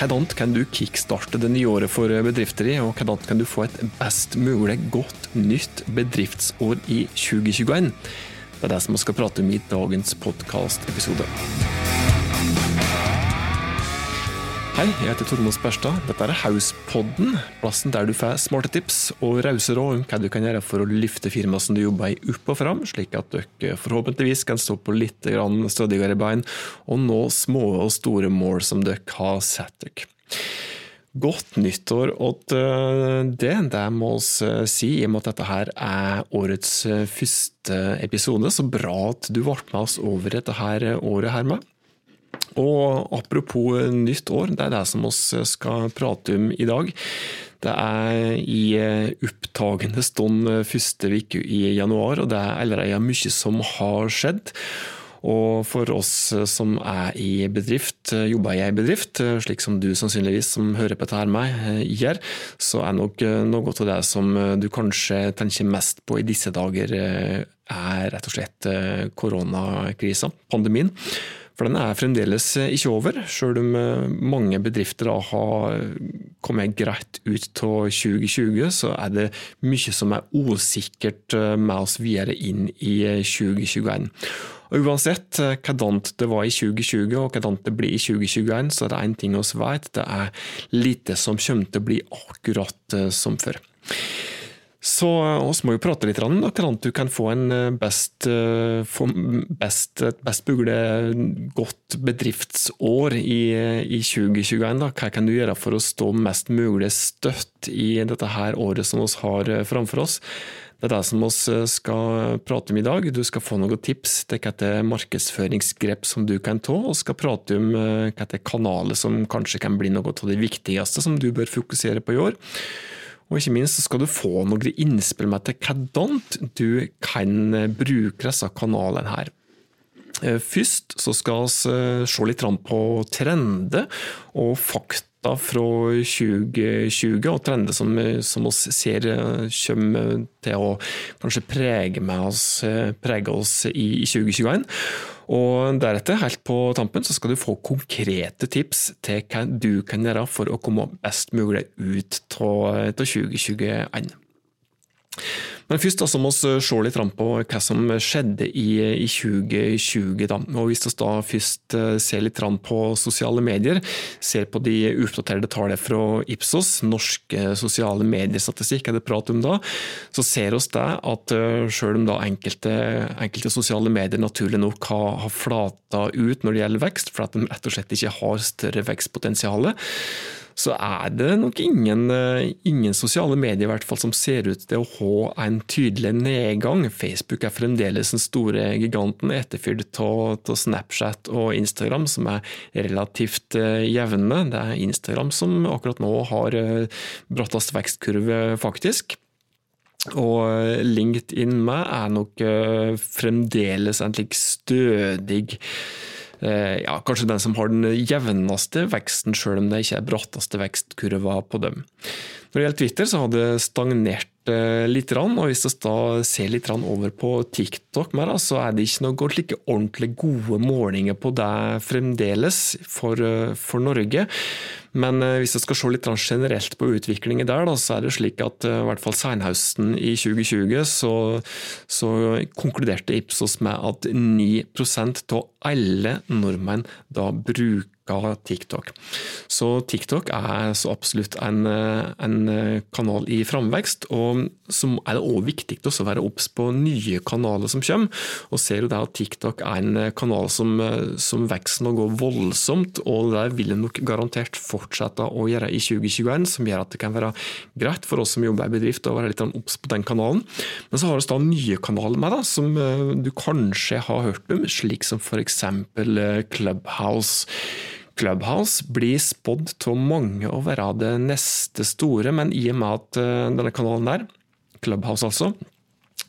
hvordan kan du kickstarte det nye året for bedrifter i, og hvordan kan du få et best mulig godt nytt bedriftsår i 2021? Det er det som vi skal prate om i dagens podkastepisode. Hei, jeg heter Tormod Sperstad. Dette er Hauspodden, plassen der du får smarte tips og rause råd om hva du kan gjøre for å løfte firmaet som du jobber i opp og fram, slik at dere forhåpentligvis kan stå på litt stødigere bein og nå små og store mål som dere har satt dere. Godt nyttår åt det, det må vi si, i og med at dette her er årets første episode. Så bra at du ble med oss over dette her året her med. Og apropos nytt år, det er det som vi skal prate om i dag. Det er i opptagende stund første uke i januar, og det er allerede mye som har skjedd. Og for oss som er i bedrift, jobber i ei bedrift, slik som du sannsynligvis som hører på dette her med, gjør, så er nok noe av det som du kanskje tenker mest på i disse dager, er rett og slett koronakrisa, pandemien. For den er fremdeles ikke over, selv om mange bedrifter har kommet greit ut av 2020, så er det mye som er usikkert med oss videre inn i 2021. Og Uansett hvordan det var i 2020 og hvordan det blir i 2021, så er det én ting vi vet, det er lite som kommer til å bli akkurat som før. Så vi må jo prate litt om hvordan du kan få en best, best, best mulig godt bedriftsår i, i 2021. Da. Hva kan du gjøre for å stå mest mulig støtt i dette her året som vi har framfor oss? Det er det som vi skal prate om i dag. Du skal få noen tips til hvilke markedsføringsgrep som du kan ta, og skal prate om hvilke kanaler som kanskje kan bli noe av det viktigste som du bør fokusere på i år. Og ikke minst skal du få noen innspill med til hvordan du kan bruke disse kanalene her. Først så skal vi se litt på trender og fakta fra 2020, og trender som, som oss ser kommer til å kanskje prege, oss, prege oss i 2021. Og deretter, helt på tampen, så skal du få konkrete tips til hva du kan gjøre for å komme best mulig ut av 2021. Men først så må vi se litt på hva som skjedde i, 2020. Da. Og Hvis vi da først ser litt på sosiale medier, ser på de oppdaterte tallene fra Ipsos, norske sosiale mediestatistikk er det prat om da, så ser vi det at selv om da enkelte, enkelte sosiale medier naturlig nok har, har flata ut når det gjelder vekst, for at de rett og slett ikke har større vekstpotensial, så er det nok ingen, eh, ingen, sosiale medier i hvert fall som ser ut til å ha en tydelig nedgang. Facebook er fremdeles den store giganten, etterfylt av Snapchat og Instagram, som er relativt eh, jevne. Det er Instagram som akkurat nå har eh, brattest vekstkurve, faktisk. Og LinkedIn med er nok fremdeles en slik stødig ja, kanskje den som har den jevneste veksten, selv om det ikke er bratteste vekstkurva på dem. Når det gjelder Twitter, så har det stagnert eh, litt, og hvis vi da ser litt over på TikTok, mer, så er det ikke noe like ordentlig gode målinger på det fremdeles for, eh, for Norge. Men hvis vi skal se litt generelt på utviklingen der, så er det slik at i hvert fall senhøsten i 2020 så, så konkluderte Ipsos med at 9% av alle nordmenn da bruker TikTok. Så TikTok er så absolutt en, en kanal i framvekst, og så er det òg viktig å være obs på nye kanaler som kommer. Og ser jo det at TikTok er en kanal som, som vokser og går voldsomt, og det vil en nok garantert fortsette å gjøre i 2021, som gjør at det kan være greit for oss som jobber i bedrift å være litt obs på den kanalen. Men så har vi da nye kanaler med, da, som du kanskje har hørt om, slik som f.eks eksempel eh, Clubhouse. Clubhouse blir spådd av mange å være det neste store, men i og med at eh, denne kanalen der, Clubhouse altså,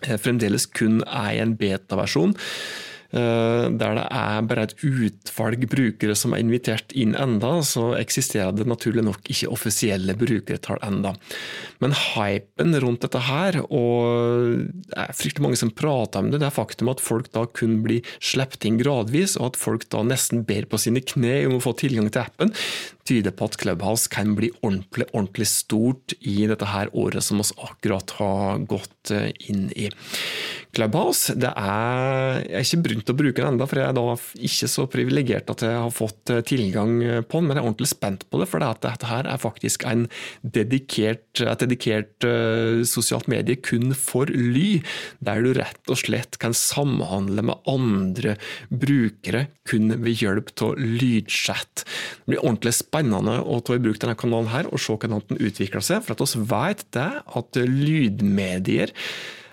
eh, fremdeles kun er i en beta-versjon, der det er bare et utvalg brukere som er invitert inn enda, så eksisterer det naturlig nok ikke offisielle brukertall enda. Men hypen rundt dette her, og det er fryktelig mange som prater om det, det er faktum at folk da kun blir sluppet inn gradvis, og at folk da nesten ber på sine kne om å få tilgang til appen, tyder på at Clubhouse kan bli ordentlig, ordentlig stort i dette her året som oss akkurat har gått eh, inn i. Clubhouse det er, Jeg er ikke begynt å bruke den enda, for jeg er da ikke så privilegert at jeg har fått eh, tilgang på den, men jeg er ordentlig spent på det. For dette her er faktisk dedikert, et dedikert uh, sosialt medie kun for ly, der du rett og slett kan samhandle med andre brukere kun ved hjelp av lydchat. Det blir ordentlig spennende å ta i bruk denne kanalen her og se hvordan den utvikler seg, for at vi vet det at lydmedier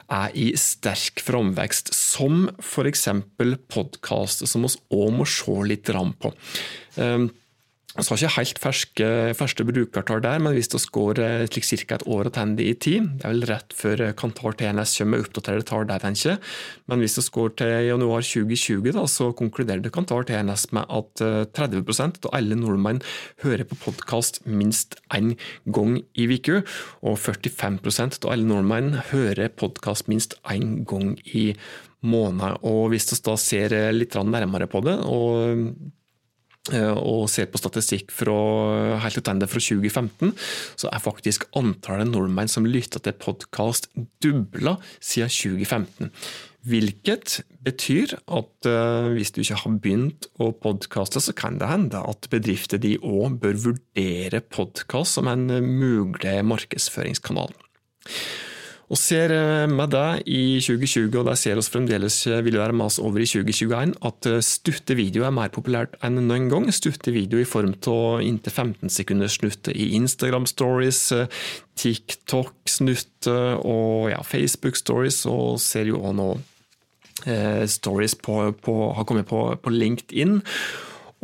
er i sterk framvekst, som f.eks. podkast, som vi òg må se litt på. Vi har ikke helt ferske, første brukertall der, men hvis vi går ca. et år tilbake i tid, det er vel rett før Kantar TNS kommer med oppdaterte tall der, tenker jeg. Men hvis vi går til januar 2020, da, så konkluderte Kantar TNS med at 30 eh, av alle nordmenn hører på podkast minst én gang i uka, og 45% av alle nordmenn hører podkast minst én gang i måneden. Og Hvis vi da ser litt nærmere på det, og Eh, og ser på statistikk fra helt tilbake fra 2015, så er faktisk antallet nordmenn som lytter til podkast dobla siden 2015. Hvilket betyr at uh, hvis du ikke har begynt å podkaste, så kan det hende at bedrifter de òg bør vurdere podkast som en mulig markedsføringskanal og ser eh, med det i 2020, og det ser oss fremdeles eh, vil være med oss over i 2021, at eh, stutte video er mer populært enn noen gang. Stutte video i form av inntil 15 sekunders snutte i Instagram stories, TikTok snutte og ja, Facebook stories, og ser jo òg nå eh, stories på, på, har kommet på, på LinkedIn.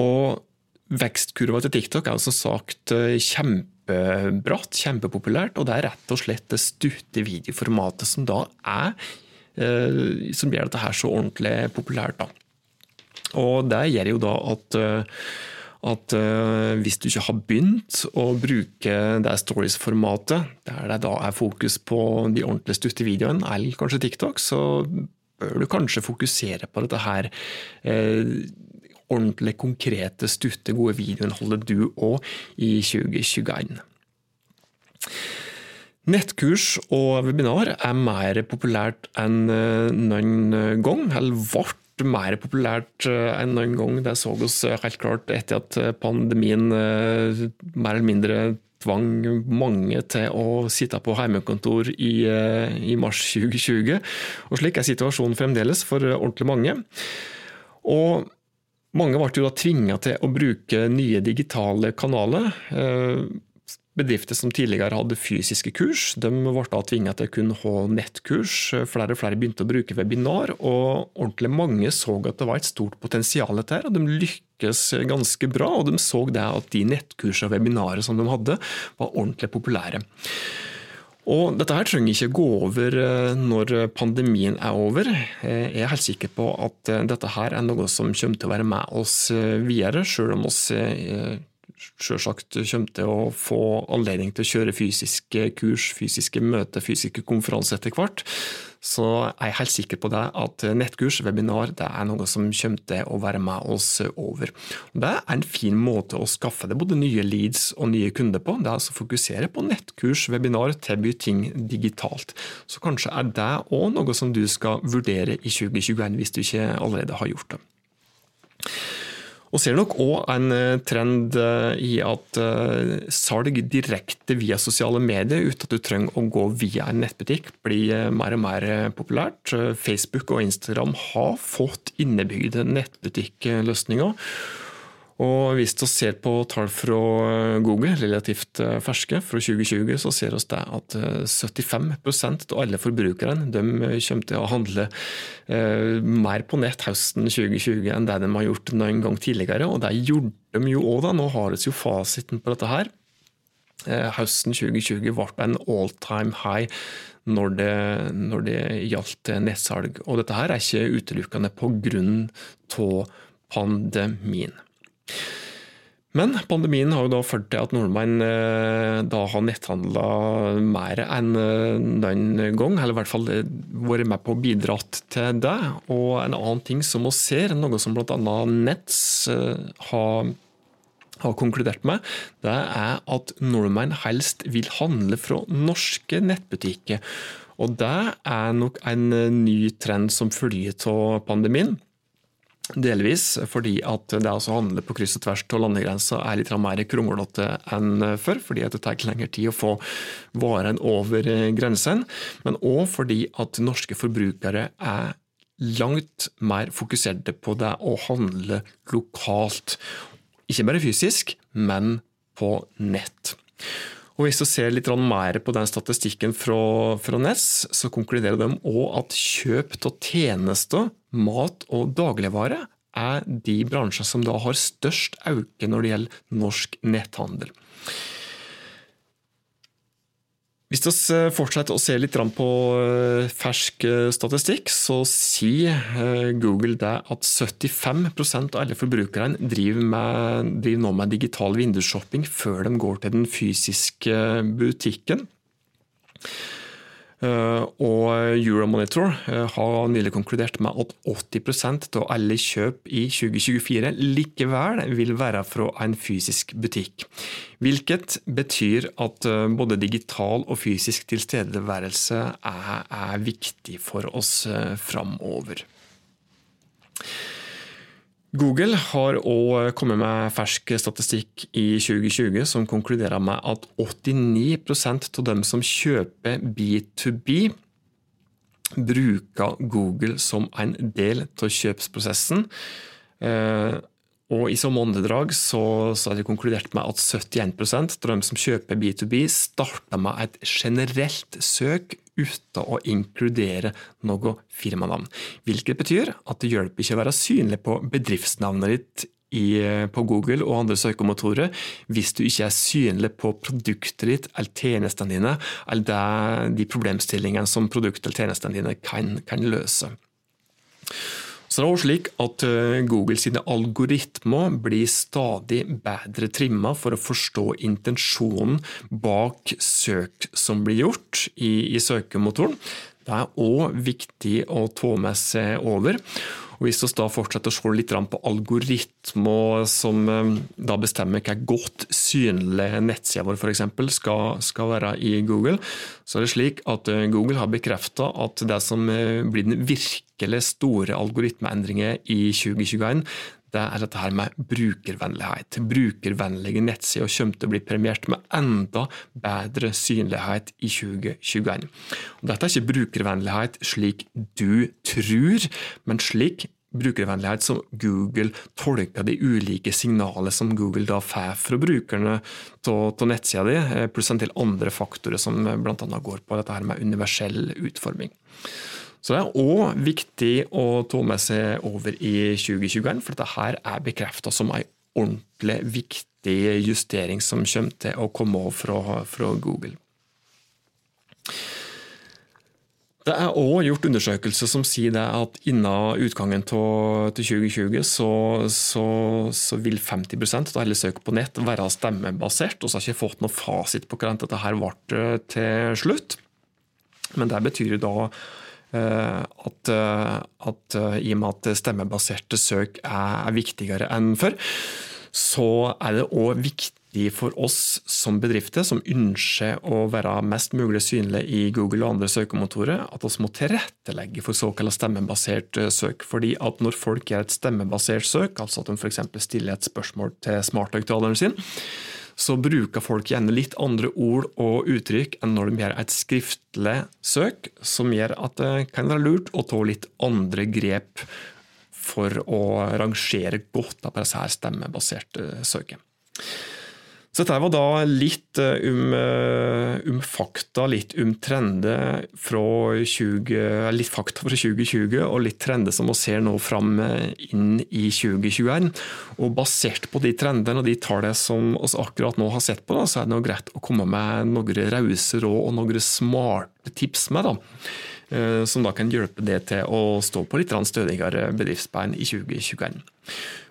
Og vekstkurva til TikTok er som sagt kjempe kjempebratt, kjempepopulært, og det er rett og slett det stutte videoformatet som da er eh, som gjør dette her så ordentlig populært. Da. Og det gjør jo da at eh, at uh, hvis du ikke har begynt å bruke det stories-formatet, der det da er fokus på de ordentlig stutte videoene, eller kanskje TikTok, så bør du kanskje fokusere på dette her ordentlig konkrete, stutte, gode videoinnholdet du òg i 2021. Nettkurs og webinar er mer populært enn eh, noen gang, eller ble mer populært eh, enn noen gang. Det så oss helt klart etter at pandemien eh, mer eller mindre tvang mange til å sitte på hjemmekontor i, i mars 2020. Og slik er situasjonen fremdeles for ordentlig mange. Og mange ble jo da tvinga til å bruke nye digitale kanaler. Eh, bedrifter som tidligere hadde fysiske kurs, de ble da tvinga til å kunne ha nettkurs. Flere og flere begynte å bruke webinar, og ordentlig mange så at det var et stort potensial der. og De lykkes ganske bra, og de så det at de nettkurs og webinarer som de hadde, var ordentlig populære. Og dette her trenger ikke gå over eh, når pandemien er over. Eh, jeg er helt sikker på at eh, dette her er noe som kommer til å være med oss videre, selv om oss selvsagt kommer til å få anledning til å kjøre fysiske kurs, fysiske møter, fysiske konferanser etter hvert, så er jeg helt sikker på det at nettkurs, webinar, det er noe som kommer til å være med oss over. Det er en fin måte å skaffe det både nye leads og nye kunder på. Det er altså å fokusere på nettkurs, webinar, tilby ting digitalt. Så kanskje er det òg noe som du skal vurdere i 2021 hvis du ikke allerede har gjort det. Og ser nok òg en eh, trend eh, i at eh, salg direkte via sosiale medier, uten at du trenger å gå via en nettbutikk, blir mer og mer populært. Facebook og Instagram har fått innebygde nettbutikkløsninger. Og Hvis vi ser på tall fra Google, relativt eh, ferske, fra 2020, så ser vi at 75 eh, av alle forbrukerne kommer til å handle eh, mer på nett høsten 2020 enn det de har gjort noen gang tidligere. Og det gjorde de jo òg, nå har vi jo fasiten på dette her. Høsten 2020 ble en all time high når det, når det gjaldt nettsalg. Og dette her er ikke utelukkende pga. pandemien. Men pandemien har jo da ført til at nordmenn eh, da har netthandla mer enn den noen gang, eller i hvert fall eh, vært med på å bidra til det. Og en annen ting som vi ser, noe som bl.a. Nets har, har konkludert med, det er at nordmenn helst vil handle fra norske nettbutikker. Og det er nok en ny trend som følger av pandemien. Delvis fordi at det å handle på kryss og tvers av landegrenser er litt mer kronglete enn før, fordi det tar lengre tid å få varene over grensen. Men òg fordi at norske forbrukere er langt mer fokuserte på det å handle lokalt. Ikke bare fysisk, men på nett. Og Hvis du ser litt mer på den statistikken fra, fra NESS, så konkluderer de òg at kjøp av tjenester, mat og dagligvare er de bransjer som da har størst økning når det gjelder norsk netthandel. Hvis vi eh, fortsetter å se litt på eh, fersk eh, statistikk, så sier Google det at 75% av alle forbrukerne driver, med, driver nå med digital vindusshopping før de går til den fysiske butikken. Eh, og Euromonitor eh, har nylig konkludert med at 80% av alle kjøp i 2024 likevel vil være fra en fysisk butikk. Hvilket betyr at eh, både digital og fysisk tilstedeværelse er, er viktig for oss framover. Google har òg kommet med fersk statistikk i 2020 som konkluderer med at 89% av dem som kjøper B2B, bruker Google som en del av kjøpsprosessen. Eh, og I samme åndedrag så, så er det konkludert med at 71 av dem som kjøper B2B, starter med et generelt søk uten å inkludere noe firmanavn. Hvilket betyr at det hjelper ikke å være synlig på bedriftsnavnet ditt i, på Google og andre søkemotorer hvis du ikke er synlig på produktet ditt eller tjenestene dine, eller de problemstillingene som produktet eller tjenestene dine kan, kan løse. Så det er også slik at eh, Google sine algoritmer blir stadig bedre trimma for å forstå intensjonen bak søk som blir gjort i, i søkemotoren. Det er òg viktig å ta med seg over. Hvis vi da fortsetter å se litt på algoritmer som eh, da bestemmer hva godt synlig nettsida vår f.eks. skal, skal være i Google, så er det slik at eh, Google har bekrefta at det som eh, blir den virkelig store algoritmeendringen i 2021, det er dette her med brukervennlighet. Brukervennlige nettsider kommer til å bli premiert med enda bedre synlighet i 2021. Og dette er ikke brukervennlighet slik du tror, men slik brukervennlighet som Google tolker de ulike signalene som Google da får fra brukerne av nettsida di, eh, pluss en del andre faktorer som bl.a. går på dette her med universell utforming. Så det er òg viktig å ta med seg over i 2021, for dette her er bekrefta som en ordentlig viktig justering som kommer til å komme fra, fra Google. Det er òg gjort undersøkelser som sier at innen utgangen til 2020 så, så, så vil 50% av alle søk på nett være stemmebasert. Vi har ikke fått noe fasit på hvordan dette her ble til slutt. Men det betyr da Eh, at, eh, at, eh, i og med at stemmebaserte søk er viktigere enn før, så er det òg viktig for oss som bedrifter som ønsker å være mest mulig synlige i Google og andre søkemotorer, at vi må tilrettelegge for såkalt stemmebasert søk. Fordi at når folk gjør et stemmebasert søk, altså at de f.eks. stiller et spørsmål til smarthøyttaleren sin, så bruker folk gjerne litt andre ord og uttrykk enn når de gjør et skriftlig søk, som gjør at det kan være lurt å ta litt andre grep for å rangere godt av disse stemmebaserte søket. Så dette var da litt om, um fakta, litt om trender fra 20, litt fakta fra 2020 og litt trender som vi ser nå fram inn i 2021. Og Basert på de trendene og de tallene som vi akkurat nå har sett på, da, så er det greit å komme med noen rause råd og noen smarte tips med. da som da kan hjelpe det til å stå på litt stødigere bedriftsbein i 2021.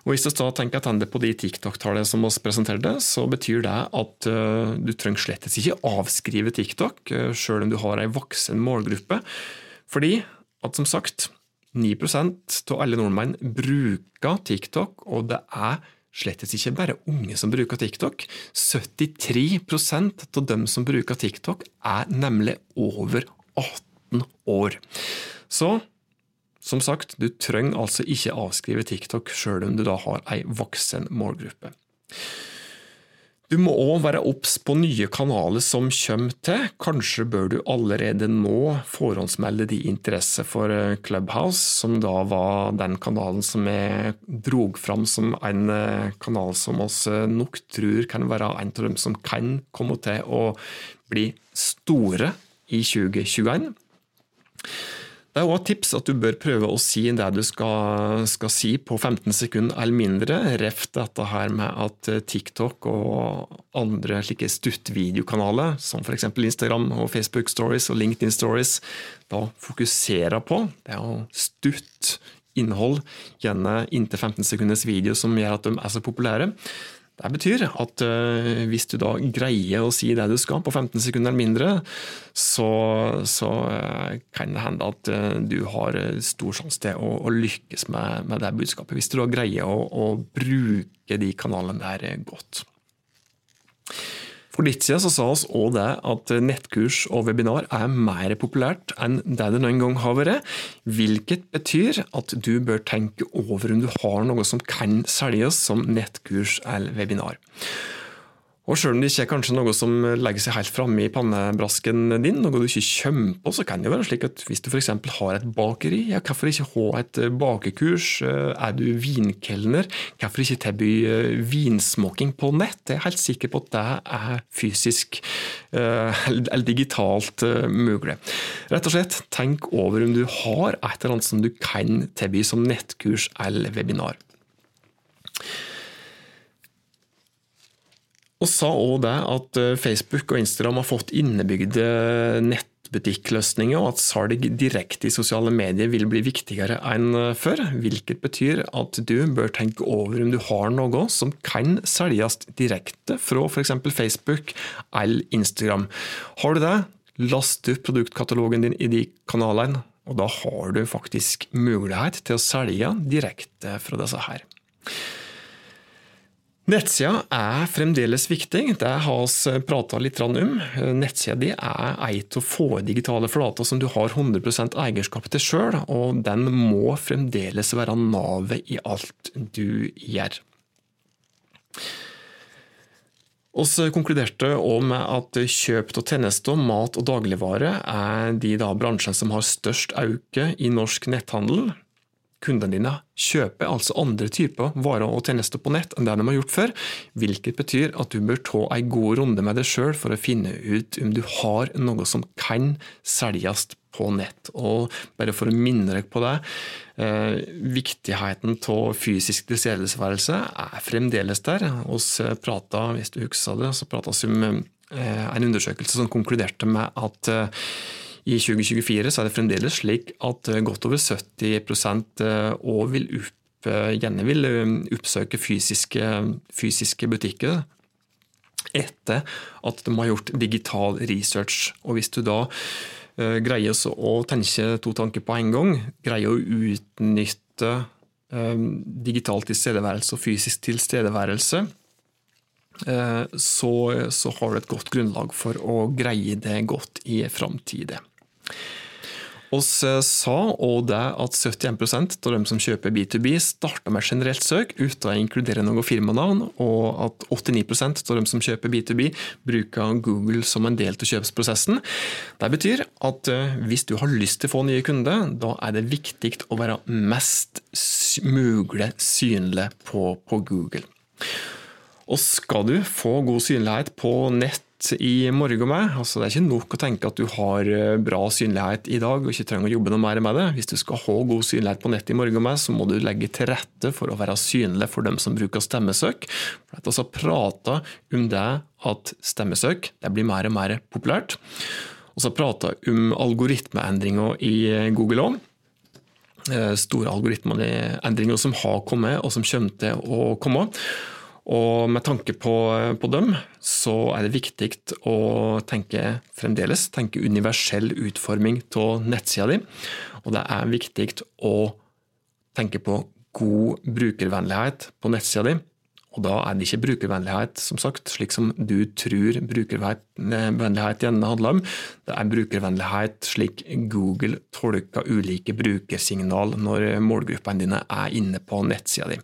Og Hvis du da tenker tilbake på de TikTok-tallene som vi presenterte, så betyr det at uh, du trenger slett ikke avskrive TikTok, sjøl selv om du har en voksen målgruppe. Fordi at som sagt, 9% av alle nordmenn bruker TikTok, og det er slett ikke bare unge som bruker TikTok. 73% av dem som bruker TikTok, er nemlig over 18 år. Så som sagt, du trenger altså ikke avskrive TikTok sjøl om du da har ei voksen målgruppe. Du må òg være obs på nye kanaler som kommer til. Kanskje bør du allerede nå forhåndsmelde din interesse for eh, Clubhouse, som da var den kanalen som jeg drog fram som en eh, kanal som oss eh, nok tror kan være en av dem som kan komme til å bli store i 2021. Det er også et tips at du bør prøve å si det du skal, skal si på 15 sekunder eller mindre. Ref dette her med at TikTok og andre slike stuttvideokanaler, som f.eks. Instagram og Facebook Stories og LinkedIn Stories, da fokuserer på det å stutt innhold, gjerne inntil 15 sekunders video som gjør at de er så populære. Det betyr at uh, hvis du da greier å si det du skal på 15 sekunder eller mindre, så, så uh, kan det hende at uh, du har stor sjanse til å, å lykkes med, med, det budskapet. Hvis du da greier å, å bruke de kanalene der godt. For litt siden så sa oss òg det at nettkurs og webinar er mer populært enn det det noen gang har vært, hvilket betyr at du bør tenke over om du har noe som kan selges som nettkurs eller webinar. Og selv om det ikke er kanskje noe som legger seg helt framme i pannebrasken din, noe du ikke kommer på, så kan det være slik at hvis du f.eks. har et bakeri, ja, hvorfor ikke ha et eh, bakekurs? Eh, er du vinkelner, hvorfor ikke tilby vinsmoking vinsmaking på nett? Jeg er helt sikker på at det er fysisk eller digitalt mulig. Rett og slett, tenk over om du har et eller annet som du kan tilby som nettkurs eller webinar. Og sa òg det at eh, Facebook og Instagram har fått innebygde nettbutikkløsninger, og at salg direkte i sosiale medier vil bli viktigere enn eh, før. Hvilket betyr at du bør tenke over om du har noe som kan selges direkte fra f.eks. Facebook eller Instagram. Har du det, last opp produktkatalogen din i de kanalene, og da har du faktisk mulighet til å selge direkte fra disse her. Nettsida er fremdeles viktig, det har vi prata litt om. Nettsida di er ei av få digitale flater som du har 100% eierskap til sjøl, og den må fremdeles være navet i alt du gjør. Vi konkluderte òg med at kjøp av tjenester, mat og dagligvare er de bransjene som har størst økning i norsk netthandel kundene dine kjøper altså andre typer varer og tjenester på nett enn det de har gjort før, hvilket betyr at du bør ta en god runde med deg sjøl for å finne ut om du har noe som kan selges på nett. Og bare for å minne deg på det, eh, viktigheten av fysisk tilstedeværelse er fremdeles der. Oss prata, hvis du husker det, så prata vi om eh, en undersøkelse som konkluderte med at eh, i 2024 så er det fremdeles slik at eh, godt over 70 òg eh, vil opp, eh, vil oppsøke fysiske, fysiske butikker etter at de har gjort digital research. Og Hvis du da greier å tenke to tanker på en gang, greier å utnytte digital tilstedeværelse og fysisk tilstedeværelse, så, så, har du et godt grunnlag for å greie det godt i framtida. Eh, sa òg det at 71 av dem som kjøper B2B, starter med generelt søk uten å inkludere noe firmanavn, og at 89% av dem som kjøper B2B, bruker Google som en del av kjøpsprosessen. Det betyr at eh, hvis du har lyst til å få nye kunder, da er det viktig å være mest mulig synlig på, på Google. Og skal du få god synlighet på nett i morgen med, altså det er ikke nok å tenke at du har eh, bra synlighet i dag og ikke trenger å jobbe noe mer med det. Hvis du skal ha god synlighet på nett i morgen med, så må du legge til rette for å være synlig for dem som bruker stemmesøk. For at Vi prata om det at stemmesøk det blir mer og mer populært. Og så prata om algoritmeendringer i Google òg. Eh, store algoritmeendringer som har kommet, og som kommer til å komme. Og med tanke på, på, dem, så er det viktig å tenke fremdeles tenke universell utforming av nettsida di. Og det er viktig å tenke på god brukervennlighet på nettsida di. Og da er det ikke brukervennlighet, som sagt, slik som du tror brukervennlighet gjerne handler om. Det er brukervennlighet slik Google tolker ulike brukersignal når målgruppene dine er inne på nettsida di.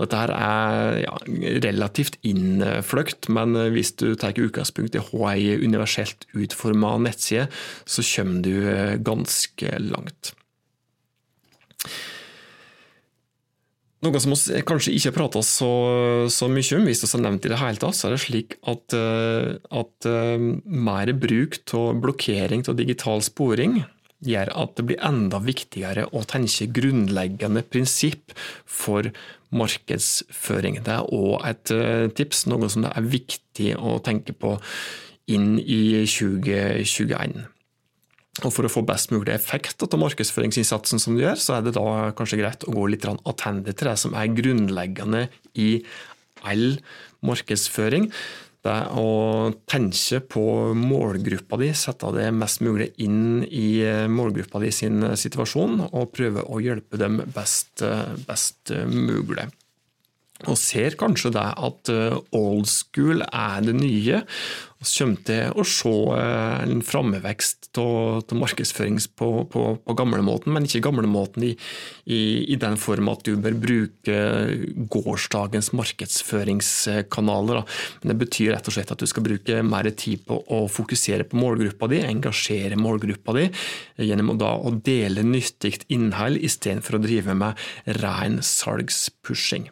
Dette her er ja, relativt innfløkt, men hvis du tar utgangspunkt i HI universelt utforma nettside, så kommer du eh, ganske langt. Noe som vi kanskje ikke har prata så, så, mye om, hvis vi har nevnt i det hele tatt, så er det slik at, eh, at eh, mer bruk av blokkering av digital sporing gjør at det blir enda viktigere å tenke grunnleggende prinsipp for markedsføring. Det er òg et eh, tips, noe som det er viktig å tenke på inn i 2021. Og For å få best mulig effekt av markedsføringsinnsatsen som du gjør, så er det da kanskje greit å gå litt attende til det som er grunnleggende i all markedsføring. Er å tenke på målgruppa di, sette det mest mulig inn i målgruppa di sin situasjon, og prøve å hjelpe dem best, best mulig og ser kanskje det at eh, old school er det nye. Vi kommer til å se eh, en framvekst av markedsføring på, på, på gamlemåten, men ikke gamlemåten i, i, i den form at du bør bruke gårsdagens markedsføringskanaler. Men det betyr rett og slett at du skal bruke mer tid på å fokusere på målgruppa di, engasjere målgruppa di, gjennom å, å dele nyttig innhold istedenfor å drive med ren salgspushing.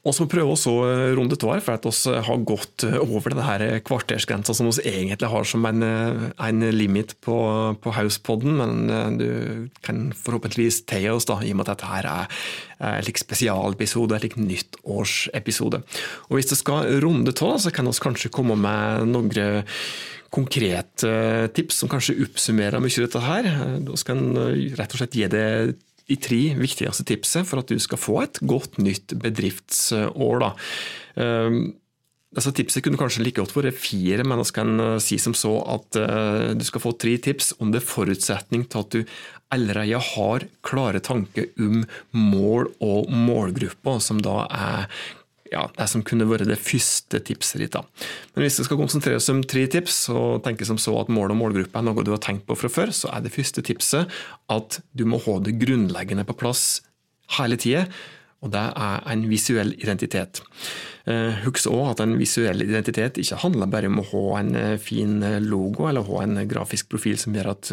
Og så prøve vi også eh, runde to her, for at vi har gått eh, over denne kvartersgrensa som vi egentlig har som en, eh, en limit på, på Hauspodden, men du kan forhåpentligvis ta oss, da, i og med at dette her er en slik spesialepisode, en slik nyttårsepisode. Og Hvis det skal runde av, så kan vi kanskje komme med noen konkrete tips som kanskje oppsummerer mye av dette her. Skal en rett og slett gi det de tre viktigste tipsene for at du skal få et godt nytt bedriftsår. Da. Disse tipsene kunne kanskje like godt vært fire, men jeg kan eh, si som så at eh, du skal få tre tips under forutsetning til at du allerede har klare tanker om mål og målgrupper, som da er ja, det som kunne vært det første tipset ditt. da. Men hvis det skal konsentreres om tre tips, og tenke som så at mål og målgruppe er noe du har tenkt på fra før, så er det første tipset at du må ha det grunnleggende på plass hele tida og det er en visuell identitet. Eh, husk òg at en visuell identitet ikke handler bare om å ha en eh, fin eh, logo eller ha en grafisk profil som gjør at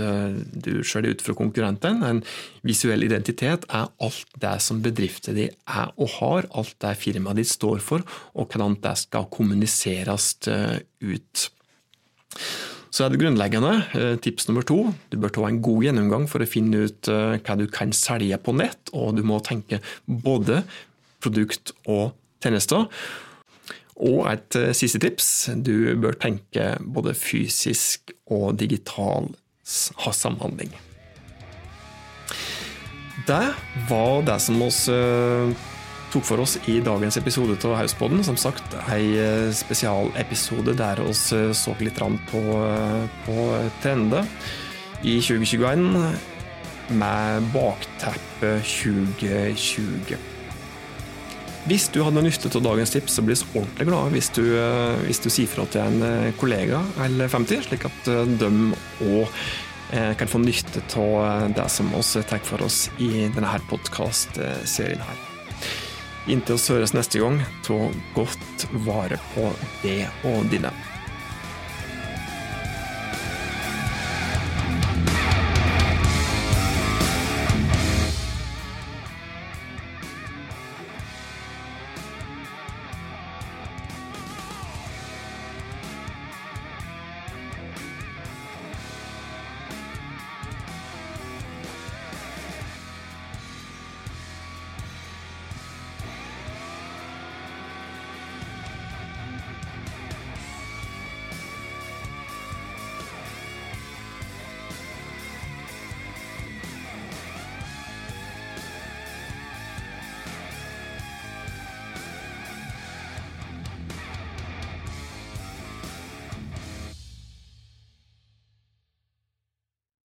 du skjøler ut fra konkurrenten. En visuell identitet er alt det som bedriften din er og har, alt det firmaet ditt står for, og hvordan det skal kommuniseres ut. Så er det grunnleggende. Eh, tips nummer to, du bør ta en god gjennomgang for å finne ut eh, hva du kan selge på nett, og du må tenke både produkt og tjenester. Og et eh, siste tips, du bør tenke både fysisk og digital samhandling. Det var det som vi tok for oss i dagens episode av Hauspodden. Som sagt, ei eh, spesialepisode der vi eh, så litt på, eh, på trender i 2021 med bakteppet 2020. Hvis du hadde nytte av dagens tips, så blir vi ordentlig glade hvis du, hvis du sier fra til en kollega eller 50, slik at de òg kan få nytte av det som vi tar for oss i denne podkastserien her. Inntil vi høres neste gang, ta godt vare på det og dine.